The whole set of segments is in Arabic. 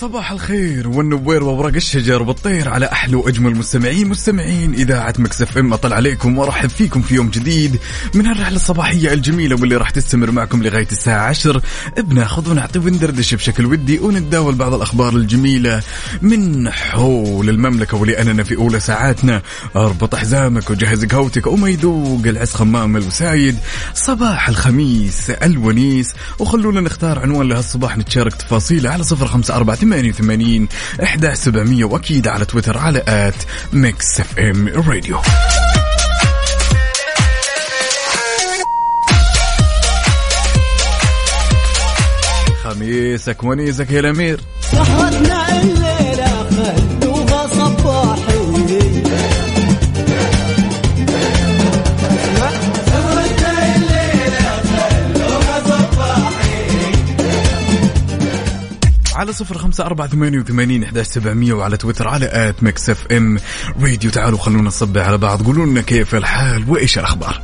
صباح الخير والنوير وورق الشجر والطير على أحلى وأجمل مستمعين مستمعين إذاعة Mix FM. اطل عليكم وأرحب فيكم في يوم جديد من هالرحله الصباحية الجميلة واللي راح تستمر معكم لغاية الساعة 10 بناخذ ونعطي وندردش بشكل ودي ونتداول بعض الأخبار الجميلة من حول المملكة ولاننا في أولى ساعاتنا. أربط حزامك وجهز قهوتك. وما يذوق العز خمام الوسايد. صباح الخميس الونيس. وخلونا نختار عنوان لهالصباح نتشارك تفاصيله على صفر خمسة أربعة ثمانية وثمانين إحدى سبعمية وأكيد على تويتر على at Mix FM Radio. خميسك ونيسك يا الأمير. سهرتنا الليلة على صفر خمسة أربعة ثمانية وثمانين إحداش سبعمية وعلى تويتر على at Mix FM. Radio تعالوا خلونا نصبح على بعض. قولوا لنا كيف الحال وإيش الأخبار؟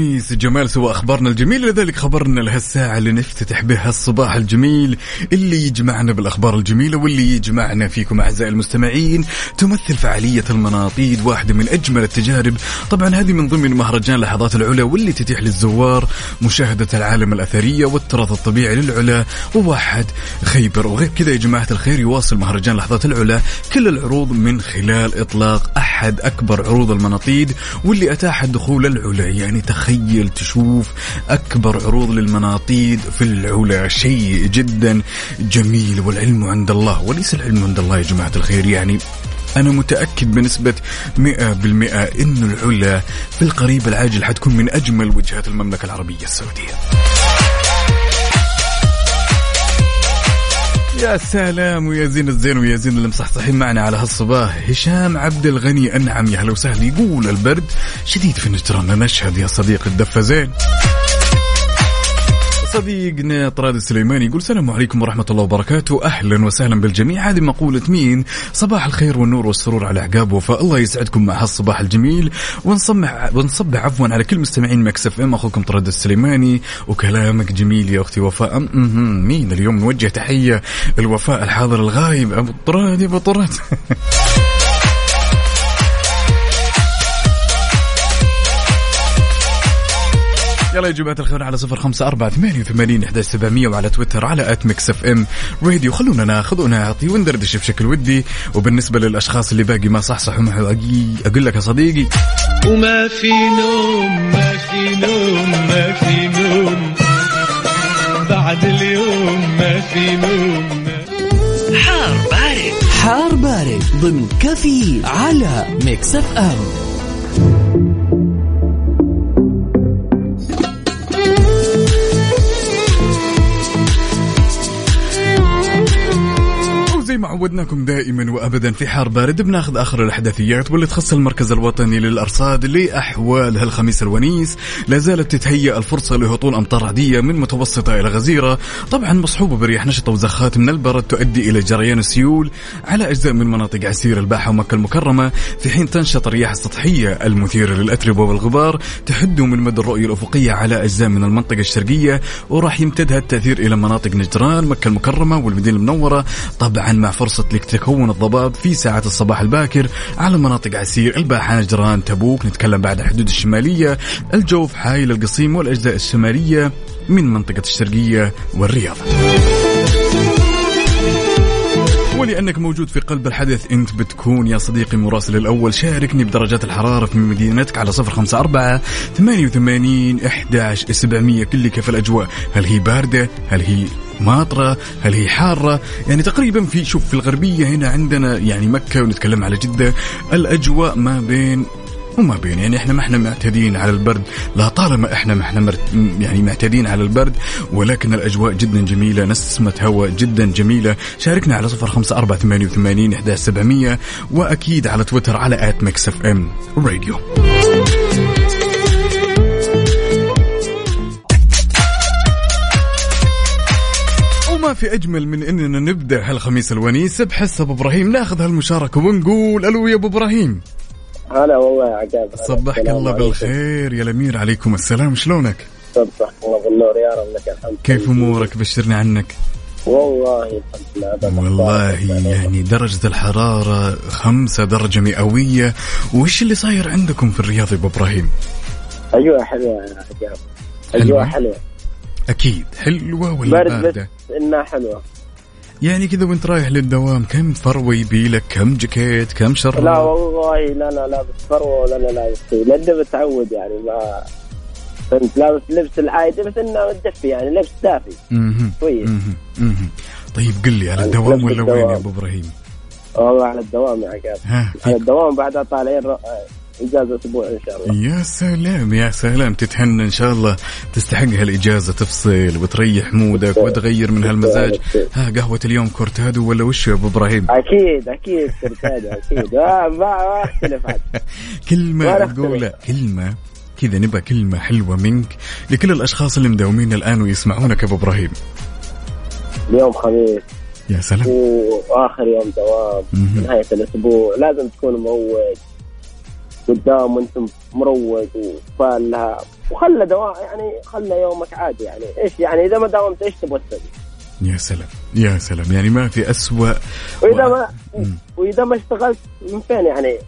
يزيد هالخميس جمال سوى أخبارنا الجميله لذلك خبرنا لهالساعه اللي نفتتح بها الصباح الجميل اللي يجمعنا بالأخبار الجميلة واللي يجمعنا فيكم أعزائي المستمعين. تمثل فعالية المناطيد واحدة من أجمل التجارب. طبعا هذه من ضمن مهرجان لحظات العلا واللي تتيح للزوار مشاهدة العالم الأثرية والتراث الطبيعي للعلا وواحد خيبر. وغير كذا يا جماعة الخير يواصل مهرجان لحظات العلا كل العروض من خلال إطلاق أحد أكبر عروض المناطيد واللي أتاح دخول العلا يعني تخيل تشوف أكبر عروض للمناطيد في العلا شيء جدا جميل والعلم عند الله وليس العلم عند الله يا جماعة الخير يعني أنا متأكد بنسبة 100% إنه العلا في القريب العاجل حتكون من أجمل وجهات المملكة العربية السعودية. يا سلام ويا زين الزين ويا زين اللي مصحصحين معنا على هالصباح. هشام عبد الغني أنعم يا هلا وسهلا يقول البرد شديد في نجران نشهد يا صديق الدفة زين. صديقنا طراد السليماني يقول السلام عليكم ورحمة الله وبركاته. أهلا وسهلا بالجميع. هذه مقولة مين؟ صباح الخير والنور والسرور على عقاب وفاء. الله يسعدكم مع هالصباح الجميل. ونصبح ونصبح عفوا على كل مستمعين Mix FM. أخوكم طراد السليماني. وكلامك جميل يا أختي وفاء. أم أم مين اليوم؟ نوجه تحية الوفاء الحاضر الغايب. أبو طراد يا أبو طراد. يلا يا جماعة الخير على صفر خمسة أربعة ثمانية وثمانين إحدى سبعمية وعلى تويتر على at Mix FM Radio خلونا ناخذ ونعطي وندردش بشكل ودي. وبالنسبة للأشخاص اللي باقي ما صحصحوا معه أقول لك يا صديقي. وما في نوم ما في نوم ما في نوم. بعد اليوم ما في نوم. حار بارد. حار بارد ضمن كافيين على Mix FM ما عودناكم دائما وأبدا في حار بارد بناخذ آخر الأحداثيات واللي تخص المركز الوطني للأرصاد لأحوال هالخميس الونيس. لا زالت تتهيأ الفرصة لهطول أمطار عادية من متوسطة إلى غزيرة. طبعا مصحوبة برياح نشطه وزخات من البرد تؤدي إلى جريان السيول على أجزاء من مناطق عسير الباحة ومكة المكرمة. في حين تنشط الرياح السطحية المثيره للأتربة والغبار تحد من مدى الرؤية الأفقية على أجزاء من المنطقة الشرقية وراح يمتد هالتاثير إلى مناطق نجران مكة المكرمة والمدينة المنورة. طبعا مع فرصة لتكون الضباب في ساعات الصباح الباكر على مناطق عسير الباحة نجران تبوك. نتكلم بعد الحدود الشمالية. الجوف حايل القصيم والأجزاء الشمالية من منطقة الشرقية والرياض. انك موجود في قلب الحدث إنت بتكون يا صديقي مراسل الأول. شاركني بدرجات الحرارة في مدينتك على صفر خمسة أربعة ثمانية وثمانين إحداش سبعمية كل كيف الأجواء. هل هي باردة؟ هل هي ماطرة؟ هل هي حارة؟ يعني تقريبا في شوف في الغربية هنا عندنا يعني مكة ونتكلم على جدة الأجواء ما بين وما بين يعني إحنا ما إحنا معتادين على البرد. لا طالما إحنا ما إحنا مرت يعني معتادين على البرد ولكن الأجواء جدا جميلة نسمة هواء جدا جميلة. شاركنا على صفر خمسة أربعة ثمانية وثمانين إحدى سبعمئه وأكيد على تويتر على at Mix FM Radio. وما في أجمل من إننا نبدأ هالخميس الونيس بحس أبو إبراهيم ناخذ هالمشاركة ونقول ألو يا أبو إبراهيم. هلا والله يا عقاب. صبحك الله عليكم. بالخير يا الأمير عليكم السلام شلونك؟ صبحك الله بالنور يا رب لك الحمد كيف أمورك؟ بشرني عنك. والله الحمد لله. والله يعني درجة الحرارة خمسة درجة مئوية. وش اللي صاير عندكم في الرياض يا أبو إبراهيم؟ اجواء حلوة يا عقاب. حلوة؟ اجواء حلوة. أكيد. حلوة ولا برد باردة؟ بس إنها حلوة. يعني كذا وانت رايح للدوام كم فروة يبيلك كم جاكيت؟ كم لا شرة والله لا لا لابس فروة ولا أنا لابس شيء لأنه متعود يعني ما كنت لابس لبس العادي بس إنه متدفي يعني لبس دافي. كويس. طيب قل لي على الدوام ولا وين يا. أبو إبراهيم؟ والله على الدوام يا عقاب. على الدوام بعدها طالعين إجازة أسبوع إن شاء الله. يا سلام يا سلام. تتهنى إن شاء الله تستحق هالإجازة تفصل وتريح مودك وتغير من هالمزاج. ها قهوة اليوم كورتادو ولا وش يا أبو إبراهيم؟ أكيد أكيد كرتاجة أكيد. ما ما ما اختلف كلمه. تقولها كلمة كذا نبى كلمة حلوة منك لكل الأشخاص اللي مداومين الآن ويسمعونك يا أبو إبراهيم. اليوم خميس. يا سلام. وآخر يوم دوام. نهاية الأسبوع. لازم تكون مروق قدام وانت مروق وفالها. وخلى دوام يعني خلى يومك عادي يعني. إيش يعني؟ إذا ما داومت إيش تبغى تسوي؟ يا سلام يا سلام. يعني ما في أسوأ وإذا ما مم. وإذا ما اشتغلت من فين يعني؟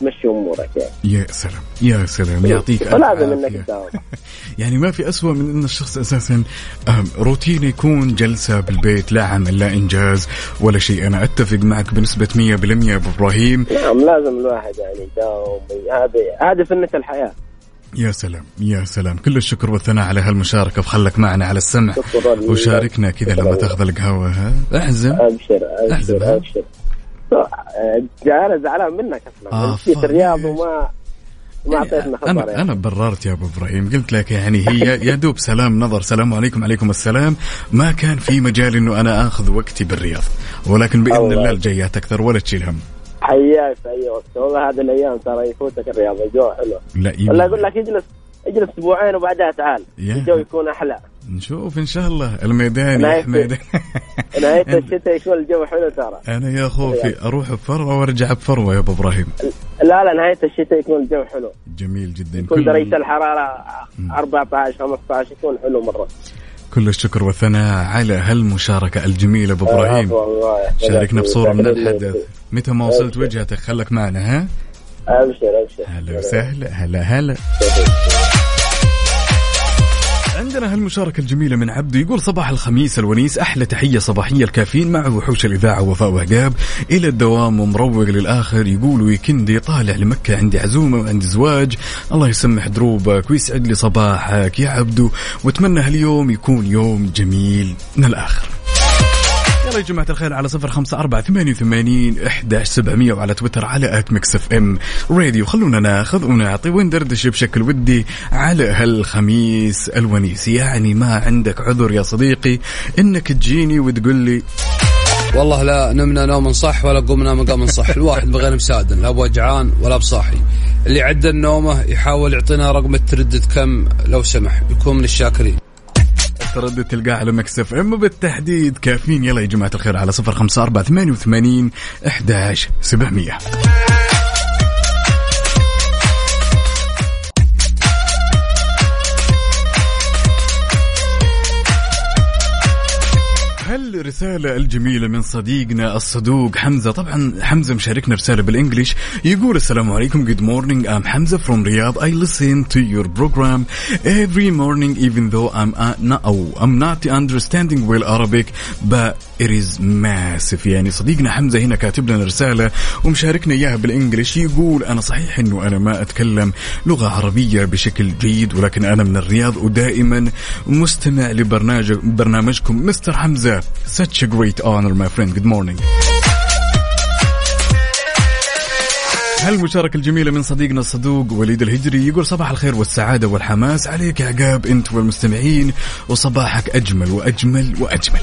تمشي أمورك يعني. يا سلام يا سلام يعطيك ألف فلازم انك. تداوم يعني ما في أسوأ من أن الشخص أساسا آم، روتينه يكون جلسة بالبيت لا عمل لا إنجاز ولا شيء. أنا أتفق معك بنسبة 100% يا أبو إبراهيم نعم لازم الواحد يعني يداوم. هذه هذه سنة الحياة. يا سلام يا سلام. كل الشكر والثناء على هالمشاركة. وخلك معنا على السمع. وشاركنا كذا لما تاخذ القهوة. ها؟ احزم أبشر أحزم، ابشر ها؟ أبشر. أنا زعلان منك أصلا آه، فاهم. الرياض وما ما أعطيتنا خبر أنا يعني. أنا بررت يا أبو إبراهيم قلت لك يعني هي يا دوب سلام نظر سلام عليكم عليكم السلام ما كان في مجال إنه أنا آخذ وقتي بالرياض ولكن بإذن الله. الجايات أكثر ولا تشيل هم حياك في اي وقت والله هذه الأيام ترى يفوتك الرياض الجو حلو لا يبقى. أقول لك اجلس اجلس أسبوعين وبعدها تعال. الجو يكون أحلى نشوف إن شاء الله. الميدان يا نهاية- حميد نهاية الشتاء يكون الجو حلو ترى. أنا يا خوفي أروح بفروة وأرجع بفروة يا أبو إبراهيم. لا لا نهاية الشتاء يكون الجو حلو. جميل جدا. يكون درجة الحرارة 14 15 يكون حلو مرة. كل الشكر والثناء على إبراهيم. عفوا الله يحفظك. شاركنا بصورة من الحدث. متى ما وصلت وجهتك خلك معنا ها؟ أبشر أبشر. هلا وسهلا هلا هلا. عندنا هالمشاركة الجميلة من عبده يقول صباح الخميس الونيس. أحلى تحية صباحية الكافيين مع وحوش الإذاعة وفاء وعقاب إلى الدوام ومروق للآخر يقول weekend ي طالع لمكة عندي عزومة وعندي زواج. الله يسمح دروبك ويسعد لي صباحك يا عبدو. وأتمنى هاليوم يكون يوم جميل من الآخر. يلا يا جماعة الخير على صفر خمسة أربعة ثمانية وثمانين إحداش سبعمية وعلى تويتر على at Mix FM راديو. خلونا ناخذ ونعطي وندردش بشكل ودي على هالخميس الونيس. يعني ما عندك عذر يا صديقي؟ إنك تجيني وتقول لي والله لا نمنا نوم صح ولا قمنا مقام صح. الواحد بغير مساعد لا بوجعان ولا بصاحي. اللي عدل نومه يحاول يعطينا رقم التردد كم لو سمح يكون من الشاكرين. ردة تلقاه على Mix FM. بالتحديد كافين يلا يا جماعة الخير على صفر خمسة أربعة ثمانية وثمانين أحداش سبعمية. الرسالة الجميلة من صديقنا الصدوق حمزة. طبعا حمزة مشاركنا رسالة بالإنجليش. يقول السلام عليكم. Good morning. I'm Hamza from Riyadh. I listen to your program every morning even though I'm uh, not, oh, I'm not understanding well Arabic but it is massive. يعني صديقنا حمزة هنا كاتب لنا رسالة ومشاركنا إياها بالإنجليش. يقول أنا صحيح أنه أنا ما أتكلم لغة عربية بشكل جيد ولكن أنا من الرياض ودائما مستمع لبرنامج برنامجكم مستر حمزة. Such a great honor my friend. Good morning. هالمشاركة الجميلة من صديقنا الصدوق وليد الهجري يقول صباح الخير والسعادة والحماس عليك يا عقاب أنت والمستمعين وصباحك أجمل وأجمل وأجمل.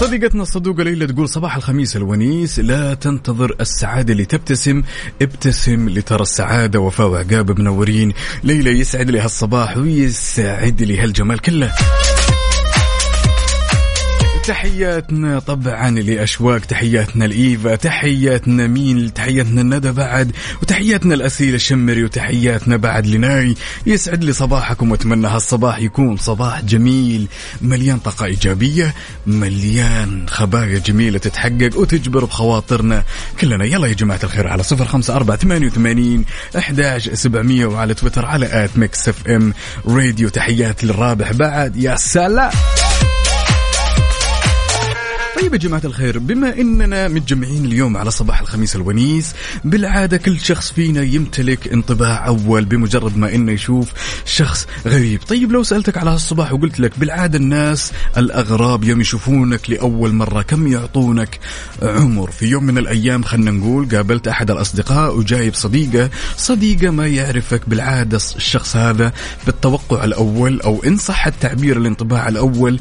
صديقتنا الصدوقة ليلى تقول صباح الخميس الونيس. لا تنتظر السعادة لتبتسم ابتسم لترى السعادة وفاء وعقاب منورين. ليلى يسعد لي هالصباح ويسعد لي هالجمال كله. تحياتنا طبعا لأشواق تحياتنا لإيفا تحياتنا مين تحياتنا الندى بعد وتحياتنا الأسيل الشمري وتحياتنا بعد لناي. يسعد لي صباحكم وأتمنى هالصباح يكون صباح جميل مليان طاقة إيجابية مليان خبايا جميلة تتحقق وتجبر بخواطرنا كلنا. يلا يا جماعة الخير على صفر خمسة أربعة ثمانية وثمانين احداش سبعمئه وعلى تويتر على at Mix FM Radio. تحيات للرابح بعد. يا سلام! طيب يا جماعة الخير بما إننا متجمعين اليوم على صباح الخميس الونيس بالعادة كل شخص فينا يمتلك انطباع أول بمجرد ما إنه يشوف شخص غريب. طيب لو سألتك على هالصباح وقلت لك بالعادة الناس الأغراب يوم يشوفونك لأول مرة كم يعطونك عمر؟ في يوم من الأيام خلينا نقول قابلت أحد الأصدقاء وجايب صديقة صديقة ما يعرفك بالعادة الشخص هذا بالتوقع الأول أو إن صح التعبير الانطباع الأول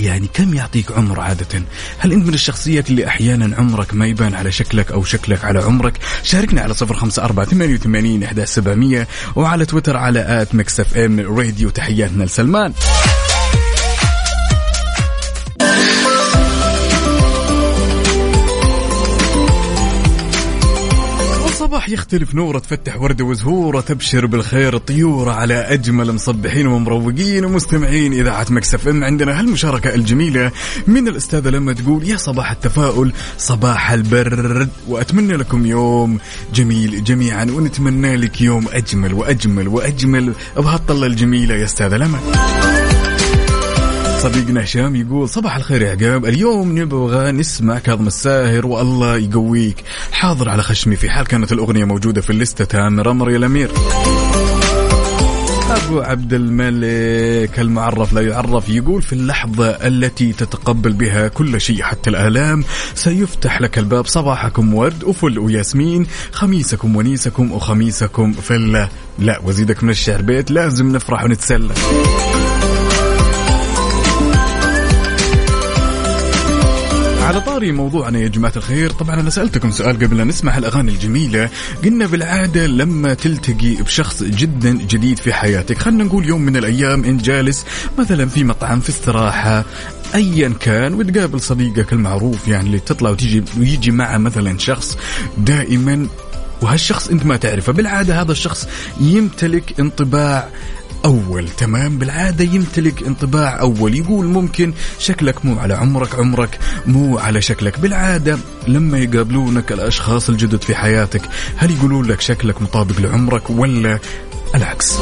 يعني كم يعطيك عمر عادة؟ هل أنت من الشخصيات اللي أحيانا عمرك ما يبان على شكلك أو شكلك على عمرك؟ شاركنا على صفر خمسة أربعة ثمانية وثمانين وعلى تويتر على at Mix FM Radio تحياتنا لسلمان. الصباح يختلف نوره تفتح وردة وزهورة تبشر بالخير طيورة على أجمل مصبحين ومروقين ومستمعين. إذاعة Mix FM عندنا هالمشاركة الجميلة من الأستاذة لما تقول يا صباح التفاؤل صباح البرد وأتمنى لكم يوم جميل جميعا ونتمنى لك يوم أجمل وأجمل وأجمل. بهالطلة الجميلة يا أستاذة لما. صديقنا هشام يقول صباح الخير يا عقاب. اليوم نبغى نسمع كاظم الساهر والله يقويك. حاضر على خشمي في حال كانت الأغنية موجودة في الليستة تامر أمر يا الأمير. أبو عبد الملك المعرف لا يعرف يقول في اللحظة التي تتقبل بها كل شيء حتى الآلام سيفتح لك الباب صباحكم ورد وفل وياسمين خميسكم ونيسكم وخميسكم فلة لا وزيدك من الشعر بيت لازم نفرح ونتسلى. على طاري موضوعنا يا جماعة الخير. طبعا أنا سألتكم سؤال قبل لا نسمع الأغاني الجميلة. قلنا بالعادة لما تلتقي بشخص جدا جديد في حياتك خلينا نقول يوم من الأيام إن جالس مثلا في مطعم في استراحة ايا كان وتقابل صديقك المعروف يعني اللي تطلع وتيجي ويجي معه مثلا شخص دائما وهالشخص أنت ما تعرفه. بالعادة هذا الشخص يمتلك انطباع أول تمام؟ بالعادة يمتلك انطباع أول. يقول ممكن شكلك مو على عمرك عمرك مو على شكلك. بالعادة لما يقابلونك الأشخاص الجدد في حياتك هل يقولون لك شكلك مطابق لعمرك ولا العكس؟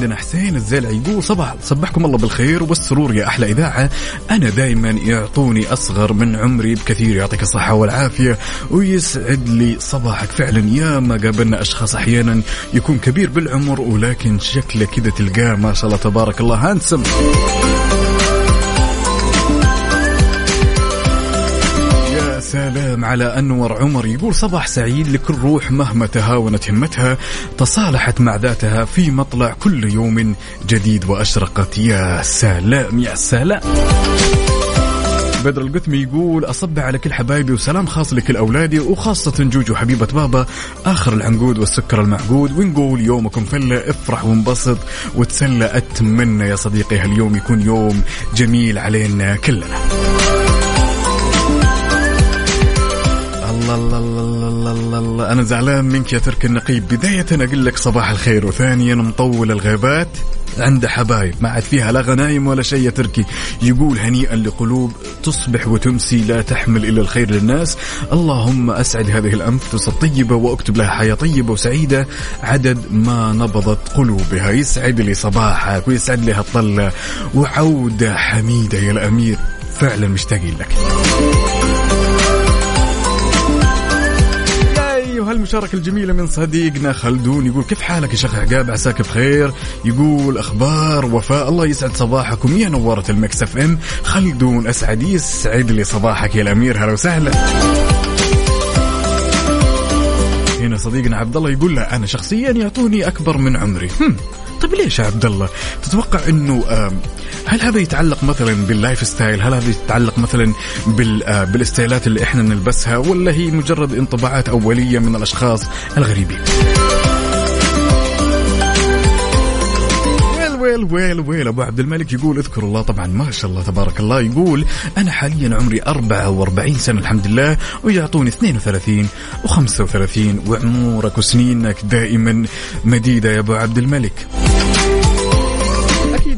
عندنا حسين الزلع يقول صباح صبحكم الله بالخير والسرور يا أحلى إذاعة. أنا دائما يعطوني أصغر من عمري بكثير يعطيك الصحة والعافية ويسعد لي صباحك. فعلا يا ما قابلنا أشخاص أحيانا يكون كبير بالعمر ولكن شكله كذا تلقاه ما شاء الله تبارك الله هانسم سلام على أنور عمر يقول صباح سعيد لكل روح مهما تهاونت همتها تصالحت مع ذاتها في مطلع كل يوم جديد وأشرقت. يا سلام يا سلام. بدر القثمي يقول أصب على كل حبايبي وسلام خاص لكل أولادي وخاصة جوجو حبيبة بابا آخر العنقود والسكر المعقود ونقول يومكم فلة افرح وانبسط وتسلى أتمنى يا صديقي هاليوم يكون يوم جميل علينا كلنا. الله الله الله الله الله الله أنا زعلان منك يا ترك النقيب بداية أقول لك صباح الخير وثانيا مطول الغيبات عنده حبايب ما عاد فيها لا غنايم ولا شيء يا تركي يقول هنيئا لقلوب تصبح وتمسي لا تحمل الا الخير للناس اللهم اسعد هذه الانفس الطيبه واكتب لها حياه طيبه وسعيده عدد ما نبضت قلوبها يسعد لي صباحك ويسعد لي هالطله وعوده حميده يا الامير فعلا مشتاقين لك المشاركة الجميلة من صديقنا خلدون. يقول كيف حالك يا شيخ عقاب؟ عساك بخير. يقول أخبار وفاء. الله يسعد صباحكم. يا نورة ال Mix FM. خلدون أسعد يسعد لي صباحك يا الأمير. هلا وسهلا. هنا صديقنا عبد الله يقول له أنا شخصيا يعطوني أكبر من عمري. هم. طيب ليش يا عبد الله تتوقع إنه هل هذا يتعلق مثلا بال lifestyle هل هذا يتعلق مثلا آه، بال style ات اللي إحنا نلبسها؟ ولا هي مجرد انطباعات أولية من الأشخاص الغريبين؟ well well well أبو عبد الملك يقول اذكر الله طبعا ما شاء الله تبارك الله يقول أنا حاليا عمري 44 سنة الحمد لله ويعطوني 32 و35 وعمرك وسنينك دائما مديدة يا أبو عبد الملك.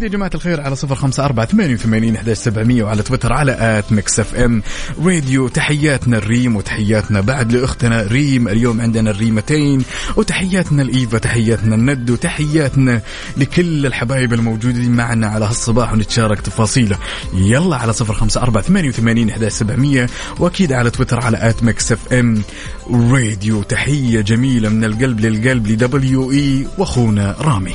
أكيد يا جماعة الخير على صفر خمسة أربعة ثمانية وثمانين أحداش سبعمية وعلى تويتر على at Mix FM. Radio تحياتنا الريم وتحياتنا بعد لأختنا ريم. اليوم عندنا الريمتين وتحياتنا الإيفا تحياتنا الند وتحياتنا لكل الحبايب الموجودين معنا على هالصباح ونتشارك تفاصيله. يلا على صفر خمسة أربعة ثمانية وثمانين أحداش سبعمية وأكيد على تويتر على at Mix FM. راديو تحية جميلة من القلب للقلب لدبليو إي. وأخونا رامي.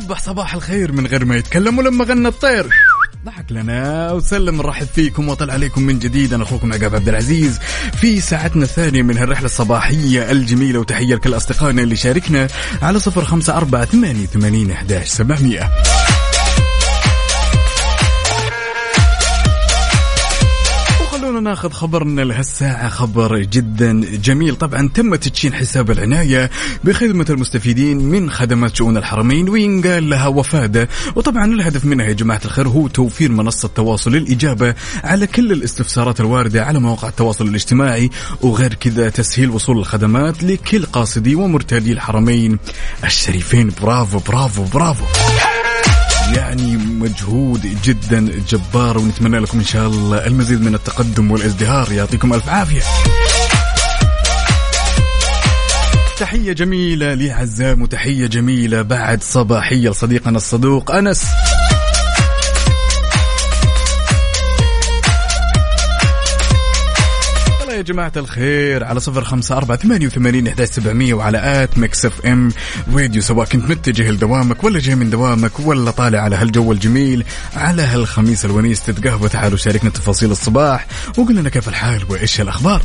وصبح صباح الخير من غير ما يتكلم ولما غنى الطير. ضحك لنا وسلم نرحب فيكم وطلع عليكم من جديد. أنا أخوكم عقاب عبد العزيز. في ساعتنا الثانية من هالرحلة الصباحية الجميلة وتحية لكل أصدقائنا اللي شاركنا على صفر خمسة أربعة ثمانية ثمانين احداش سبعمئه ناخذ خبرنا لهالساعة خبر جدا جميل. طبعا تم تدشين حساب العناية بخدمة المستفيدين من خدمات شؤون الحرمين وينقال لها وفادة. وطبعا الهدف منها يا جماعة الخير هو توفير منصة تواصل للإجابة على كل الاستفسارات الواردة على مواقع التواصل الاجتماعي وغير كذا تسهيل وصول الخدمات لكل قاصدي ومرتادي الحرمين الشريفين. برافو برافو برافو. يعني مجهود جدا جبار ونتمنى لكم إن شاء الله المزيد من التقدم والازدهار. يعطيكم ألف عافية. تحية جميلة لعزام وتحية جميلة بعد صباحية لصديقنا الصدوق أنس. يا جماعة الخير على صفر خمسة أربعة ثمانية وثمانين إحداش سبعمية وعلى at Mix FM Radio سواء كنت متجه لدوامك ولا جاي من دوامك ولا طالع على هالجو الجميل على هالخميس الونيس تتقهوى تعالوا شاركنا تفاصيل الصباح وقول لنا كيف الحال وإيش الأخبار.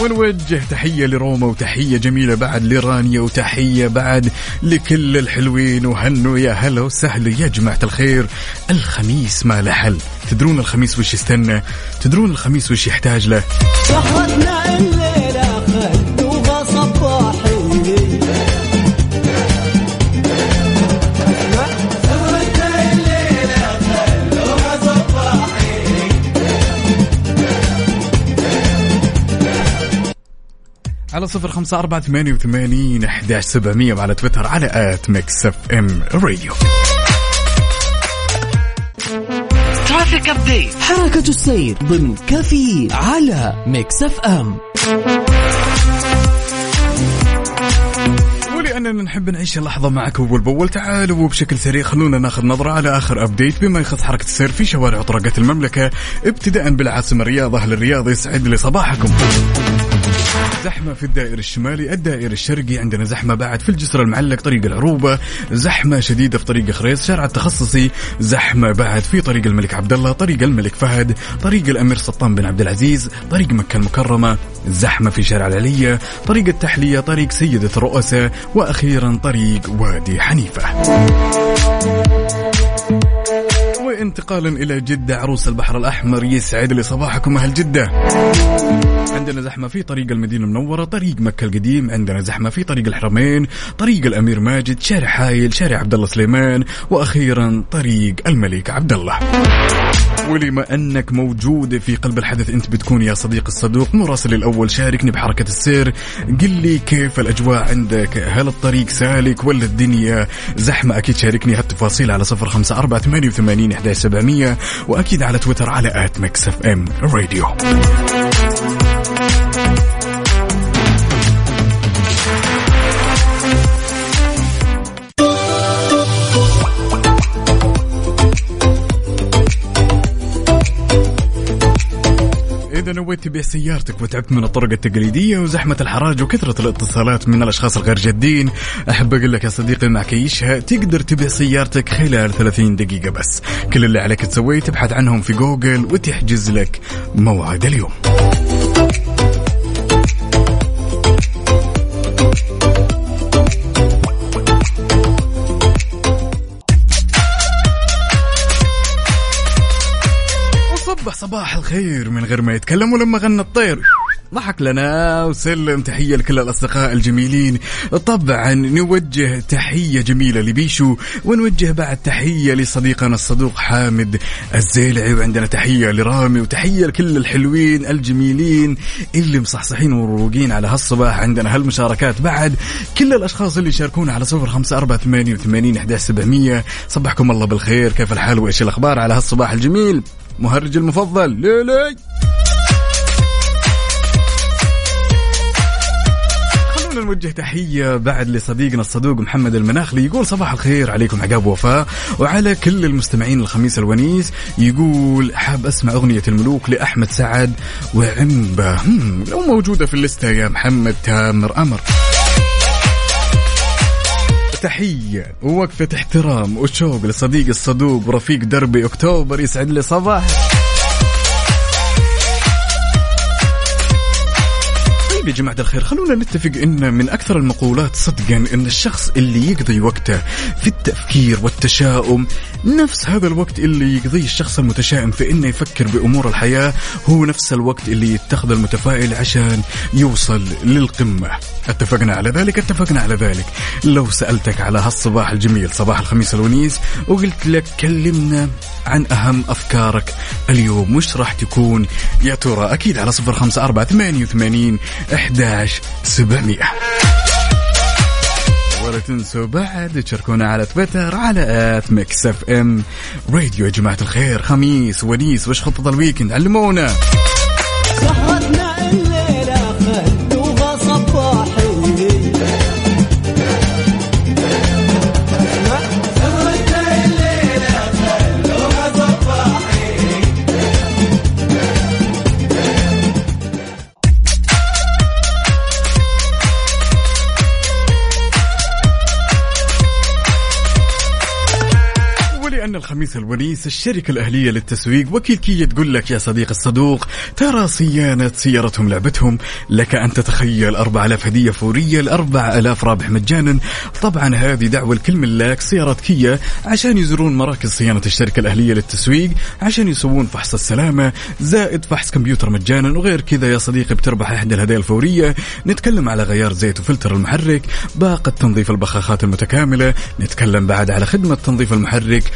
ونوجه تحية لروما وتحية جميلة بعد لرانيا وتحية بعد لكل الحلوين وهنوا يا هلا وسهلا يا جماعة الخير. الخميس ما له حل تدرون الخميس وش يستنى؟ تدرون الخميس وش يحتاج له؟ على صفر خمسة أربعة ثمانية وثمانين أحداش سبعمية وعلى تويتر على at Mix FM Radio. Traffic Update حركة السير ضمن كافيين على Mix FM. ولأننا نحب نعيش اللحظة معك أول بأول تعالوا وبشكل سريع خلونا ناخذ نظرة على آخر update بما يخص حركة السير في شوارع وطرقات المملكة ابتداء بالعاصمة الرياض أهل الرياض يسعد لي صباحكم زحمة في الدائر الشمالي الدائر الشرقي عندنا زحمة بعد في الجسر المعلق طريق العروبة زحمة شديدة في طريق خريص شارع التخصصي زحمة بعد في طريق الملك عبد الله طريق الملك فهد طريق الأمير سلطان بن عبد العزيز طريق مكة المكرمة زحمة في شارع العلية طريق التحلية طريق سيدة الرؤساء وأخيرا طريق وادي حنيفة. وانتقالا إلى جدة عروس البحر الأحمر يسعد لي صباحكم أهل جدة. عندنا زحمة في طريق المدينة المنورة طريق مكة القديم عندنا زحمة في طريق الحرمين طريق الأمير ماجد شارع حايل شارع عبد الله سليمان وأخيرا طريق الملك عبد الله. ولما أنك موجود في قلب الحدث أنت بتكون يا صديق الصدوق مراسل الأول شاركني بحركة السير. قل لي كيف الأجواء عندك؟ هل الطريق سالك ولا الدنيا زحمة؟ أكيد شاركني هالتفاصيل على صفر خمسة أربعة ثمانية وثمانين وأكيد على تويتر على at Mix FM Radio. نويت تبيع سيارتك وتعبت من الطرق التقليدية وزحمة الحراج وكثرة الاتصالات من الأشخاص الغير جادين. أحب أقول لك يا صديقي مع كيشها تقدر تبيع سيارتك خلال 30 دقيقة بس. كل اللي عليك تسويه تبحث عنهم في جوجل وتحجز لك موعد اليوم. صباح الخير من غير ما يتكلم ولما غنى الطير. ضحك لنا وسلم تحية لكل الأصدقاء الجميلين. طبعا نوجه تحية جميلة لبيشو ونوجه بعد تحية لصديقنا الصدوق حامد الزيلعي وعندنا تحية لرامي وتحية لكل الحلوين الجميلين اللي مصحصحين ومروقين على هالصباح. عندنا هالمشاركات بعد. كل الأشخاص اللي يشاركونا على صفر خمسة أربعة ثمانية وثمانين صبحكم الله بالخير. كيف الحال؟ وإيش الأخبار على هالصباح الجميل؟ مهرج المفضل. ليلي خلونا نوجه تحية بعد لصديقنا الصدوق محمد المناخلي يقول صباح الخير عليكم عقاب وفاء. وعلى كل المستمعين الخميس الونيس يقول حاب أسمع أغنية الملوك لأحمد سعد وعمبة. هم، لو موجودة في الليستة يا محمد تامر أمر. تحية ووقفة احترام وشوق لصديق الصدوق ورفيق دربي أكتوبر يسعد لي صباح. طيب يا جماعة الخير خلونا نتفق إن من أكثر المقولات صدقا إن الشخص اللي يقضي وقته في التفكير والتشاؤم نفس هذا الوقت اللي يقضيه الشخص المتشائم في إنه يفكر بأمور الحياة هو نفس الوقت اللي يتخذ المتفائل عشان يوصل للقمة. اتفقنا على ذلك؟ اتفقنا على ذلك. لو سألتك على هالصباح الجميل صباح الخميس الونيس وقلت لك كلمنا عن أهم أفكارك اليوم وش راح تكون؟ يا ترى أكيد على صفر خمسة أربعة ثمانية وثمانين أحداش سبعمية. ولا تنسوا بعد تشاركونا على تويتر على at Mix FM. Radio يا جماعة الخير خميس ونيس وش خطة ال weekend علمونا. الخميس الونيس الشركة الأهلية للتسويق وكيل كيا تقول لك يا صديق الصدوق ترى صيانة سيارتهم لعبتهم لك أن تتخيل 4000 هدية فورية ل 4000 رابح مجانا. طبعا هذه دعوة لكل ملاك سيارات كيا عشان يزورون مراكز صيانة الشركة الأهلية للتسويق عشان يسوون فحص السلامة زائد فحص كمبيوتر مجانا وغير كذا يا صديقي بتربح إحدى الهدايا الفورية. نتكلم على غيار زيت وفلتر المحرك باقة تنظيف البخاخات المتكاملة نتكلم بعد على خدمة تنظيف المحرك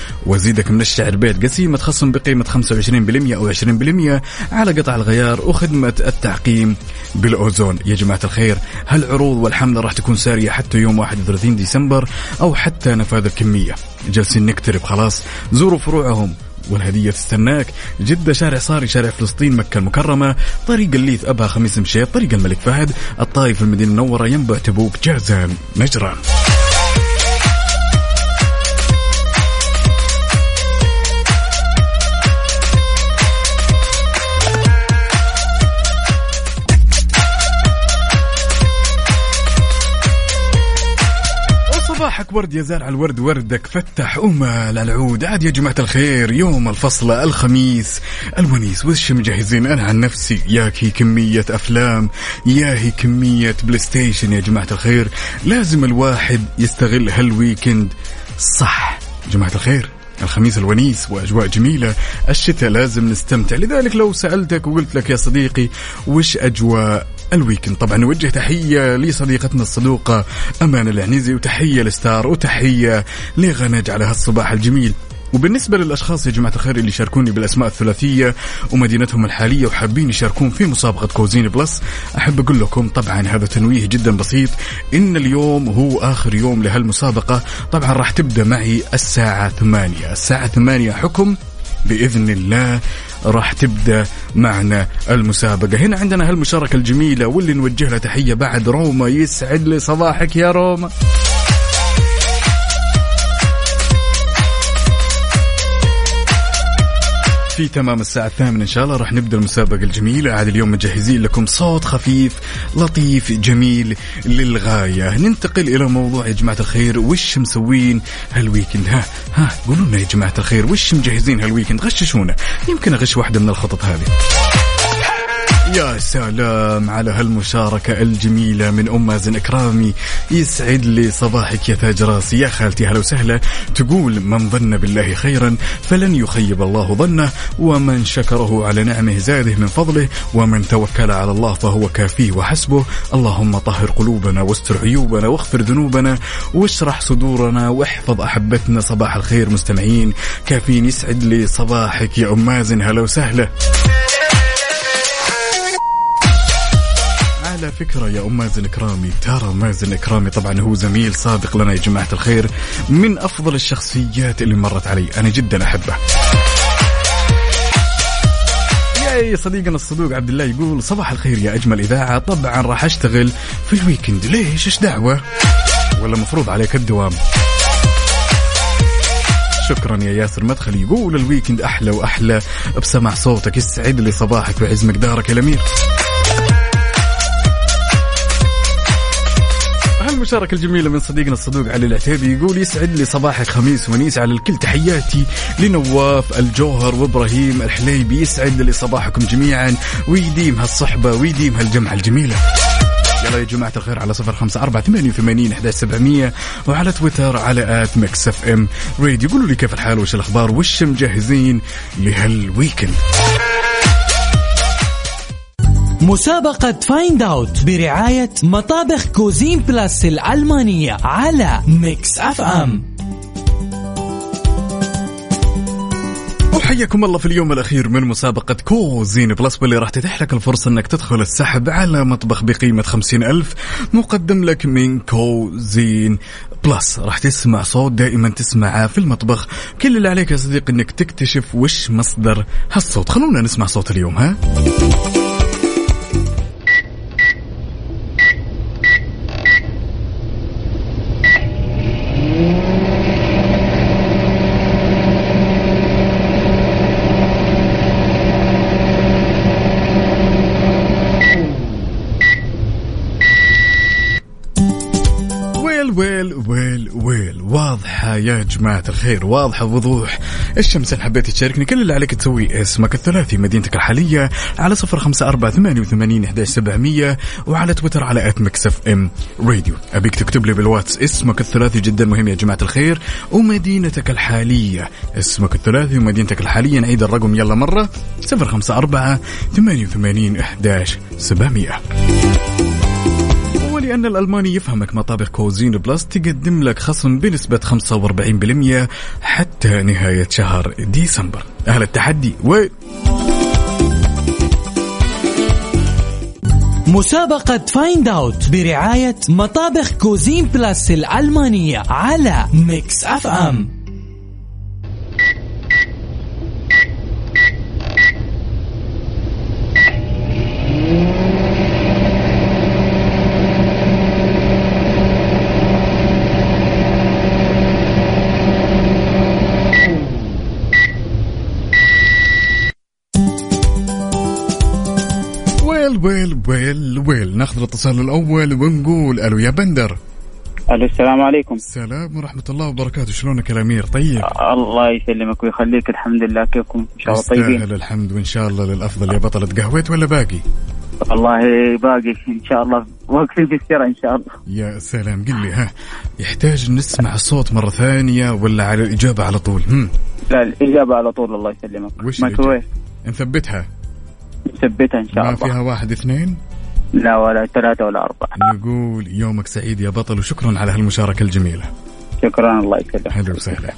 وزيدك من الشعر بيت قسيمة خصم بقيمة 25% أو 20% على قطع الغيار وخدمة التعقيم بالأوزون. يا جماعة الخير هالعروض والحملة راح تكون سارية حتى يوم 31 ديسمبر أو حتى نفاذ الكمية. جالسين نقترب خلاص. زوروا فروعهم والهدية تستناك. جدة شارع صاري شارع فلسطين مكة المكرمة طريق الليث أبها خميس مشيط طريق الملك فهد الطايف المدينة المنورة ينبع تبوك جازان نجران صباحك ورد يا زارع الورد وردك فتح على العود عاد يا جماعة الخير يوم الفصلة الخميس. الونيس وش مجهزين؟ أنا عن نفسي ياهي كمية أفلام ياهي كمية بلاي ستيشن يا جماعة الخير لازم الواحد يستغل هال weekend صح. جماعة الخير الخميس الونيس وأجواء جميلة، الشتاء لازم نستمتع، لذلك لو سألتك وقلت لك يا صديقي وش أجواء ال weekend. طبعا نوجه تحية لصديقتنا الصدوقة أمانة العنيزي وتحية لستار وتحية لغنج على هالصباح الجميل. وبالنسبة للأشخاص يا جماعة الخير اللي يشاركوني بالأسماء الثلاثية ومدينتهم الحالية وحابين يشاركون في مسابقة Cuisine Plus أحب أقول لكم طبعا هذا تنويه جدا بسيط إن اليوم هو آخر يوم لهالمسابقة. طبعا راح تبدأ معي الساعة ثمانية. الساعة ثمانية حكم بإذن الله. راح تبدأ معنا المسابقة. هنا عندنا هالمشاركة الجميلة واللي نوجه لها تحية بعد روما يسعد لي صباحك يا روما. في تمام الساعة الثامنة إن شاء الله راح نبدأ المسابقة الجميلة. عاد اليوم مجهزين لكم صوت خفيف لطيف جميل للغاية. ننتقل إلى موضوع يا جماعة الخير وش مسوين هال weekend؟ ها ها قولوا لنا يا جماعة الخير وش مجهزين هال weekend؟ غششونا. يمكن أغش واحدة من الخطط هذه. يا سلام على هالمشاركة الجميلة من أم مازن إكرامي. يسعد لي صباحك يا تاج راسي. يا خالتي هلا وسهلا. تقول من ظن بالله خيرا فلن يخيب الله ظنه ومن شكره على نعمه زاده من فضله ومن توكل على الله فهو كافيه وحسبه. اللهم طهر قلوبنا واستر عيوبنا واغفر ذنوبنا واشرح صدورنا واحفظ أحبتنا صباح الخير مستمعين. كافيين يسعد لي صباحك يا أم مازن. هلا وسهلا. على فكرة يا أم مازن إكرامي. ترى مازن إكرامي طبعا هو زميل سابق لنا يا جماعة الخير من أفضل الشخصيات اللي مرت علي. أنا جدا أحبه. يا صديقنا الصدوق عبد الله يقول صباح الخير يا أجمل إذاعة. طبعا راح أشتغل في ال weekend. ليش؟ إيش دعوة؟ ولا مفروض عليك الدوام. شكرا يا ياسر مدخل يقول ال weekend أحلى وأحلى. بسمع صوتك يسعد لي صباحك ويعز مقدارك يا الأمير. هالمشاركة الجميلة من صديقنا الصدوق علي العتيبي يقول يسعد لي صباحك خميس ونيس على الكل تحياتي لنواف الجوهر وإبراهيم الحليبي. يسعد لي صباحكم جميعا. ويديم هالصحبة ويديم هالجمعة الجميلة. يلا يا جماعة الخير على صفر خمسة أربعة ثمانية وثمانين أحداش سبعمية وعلى تويتر على at Mix FM. Radio قولوا لي كيف الحال؟ وش الأخبار؟ وش مجهزين لهال weekend مسابقة Find Out برعاية مطابخ Cuisine Plus الألمانية على Mix FM وحياكم الله في اليوم الأخير من مسابقة Cuisine Plus واللي راح تتيح لك الفرصة أنك تدخل السحب على مطبخ بقيمة خمسين ألف مقدم لك من Cuisine Plus راح تسمع صوت دائما تسمعه في المطبخ. كل اللي عليك يا صديقي أنك تكتشف وش مصدر هالصوت. خلونا نسمع صوت اليوم ها؟ واضحة يا جماعة الخير. واضحة بوضوح الشمس إن حبيت تشاركني كل اللي عليك تسوي اسمك الثلاثي مدينتك الحالية على صفر خمسة أربعة ثمانية وثمانين سبعمية وعلى تويتر على at Mix FM Radio أبيك تكتب لي بالواتس اسمك الثلاثي جدا مهم يا جماعة الخير. ومدينتك الحالية اسمك الثلاثي ومدينتك الحالية نعيد الرقم يلا مرة صفر خمسة أربعة ثمانية وثمانين سبعمية. ولأن الألماني يفهمك مطابخ Cuisine Plus تقدم لك خصم بنسبة 45% حتى نهاية شهر ديسمبر. أهل التحدي و مسابقة Find Out برعاية مطابخ Cuisine Plus الألمانية على Mix FM Well well well. ناخذ الاتصال الأول ونقول ألو يا بندر. ألو السلام عليكم. السلام ورحمة الله وبركاته. شلونك يا الأمير؟ طيب. الله يسلمك ويخليك. الحمد لله كيفكم؟ إن شاء الله طيبين. الحمد وإن شاء الله للأفضل. يا بطل تقهويت ولا باقي؟ والله باقي إن شاء الله. واقفين في السرا إن شاء الله. يا سلام. قل لي ها يحتاج نسمع الصوت مرة ثانية ولا على الإجابة على طول؟ هم. لا الإجابة على طول الله يسلمك. وش مايكروويف نثبتها. نثبتها إن شاء ما الله. فيها واحد اثنين؟ لا ولا ثلاثة ولا أربعة. نقول يومك سعيد يا بطل وشكرا على هالمشاركة الجميلة. شكرا الله يسلمك هلا وسهلا.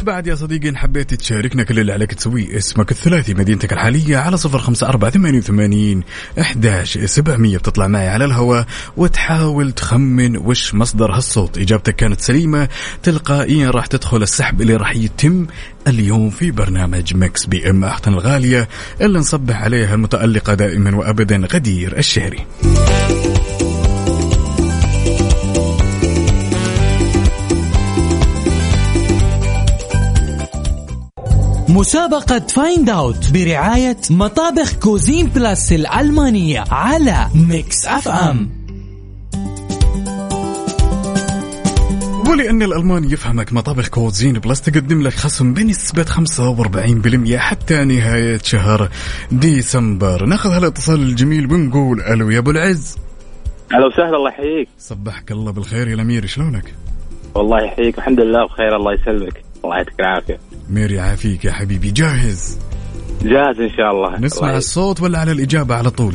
وانت بعد يا صديقي إن حبيت تشاركنا كل اللي عليك تسويه اسمك الثلاثي مدينتك الحالية على صفر خمسة أربعة ثمانية وثمانين أحداش سبعمية بتطلع معي على الهواء وتحاول تخمن وش مصدر هالصوت. إجابتك كانت سليمة تلقائيا راح تدخل السحب اللي راح يتم اليوم في برنامج Mix PM أختنا الغالية اللي نصبح عليها المتألقة دائما وأبدا غدير الشهري. مسابقة Find Out برعاية مطابخ Cuisine Plus الألمانية على Mix FM ولأن الألماني يفهمك مطابخ Cuisine Plus تقدم لك خصم بنسبة 45% حتى نهاية شهر ديسمبر. ناخذ هالاتصال الجميل ونقول ألو يا أبو العز. أهلا وسهلا الله يحييك. صبحك الله بالخير يا الأمير شلونك؟ والله يحييك الحمد لله بخير الله يسلمك. الله يعطيك العافية. ربي يعافيك يا حبيبي. جاهز؟ جاهز إن شاء الله. نسمع الله الصوت ولا على الإجابة على طول؟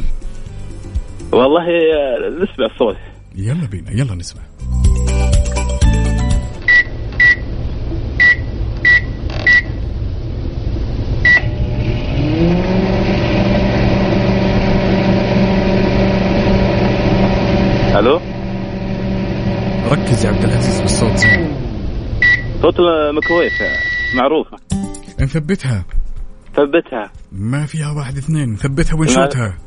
والله آه، نسمع الصوت. يلا بينا يلا نسمع. ألو؟ ركز يا عبد العزيز بالصوت صوت الميكروويف. معروفة. نثبتها. ثبتها. ما فيها واحد اثنين. نثبتها ونشوتها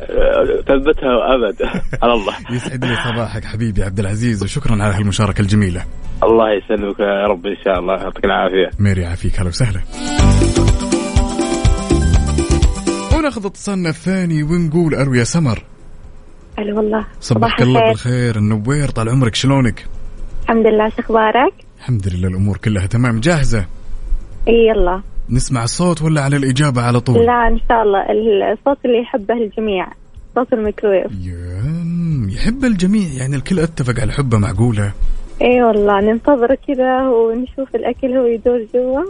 آه، ثبتها أبد. على الله. يسعد لي صباحك حبيبي عبد العزيز وشكرا على هالمشاركة الجميلة. الله يسلمك يا رب إن شاء الله. يعطيك العافية. ميري يعافيك هلا وسهلا. وناخذ اتصالنا الثاني ونقول ألو يا سمر. هلا والله. صباحك الله بالخير. النوير طال عمرك شلونك؟ الحمد لله شو أخبارك؟ الحمد لله الأمور كلها تمام. جاهزة؟ يلا. نسمع الصوت ولا على الإجابة على طول؟ لا إن شاء الله. الصوت اللي يحبه الجميع. صوت الميكرويف. يحب الجميع. يعني الكل أتفق على حبه معقولة. اي والله ننتظر كذا ونشوف الأكل هو يدور جوا.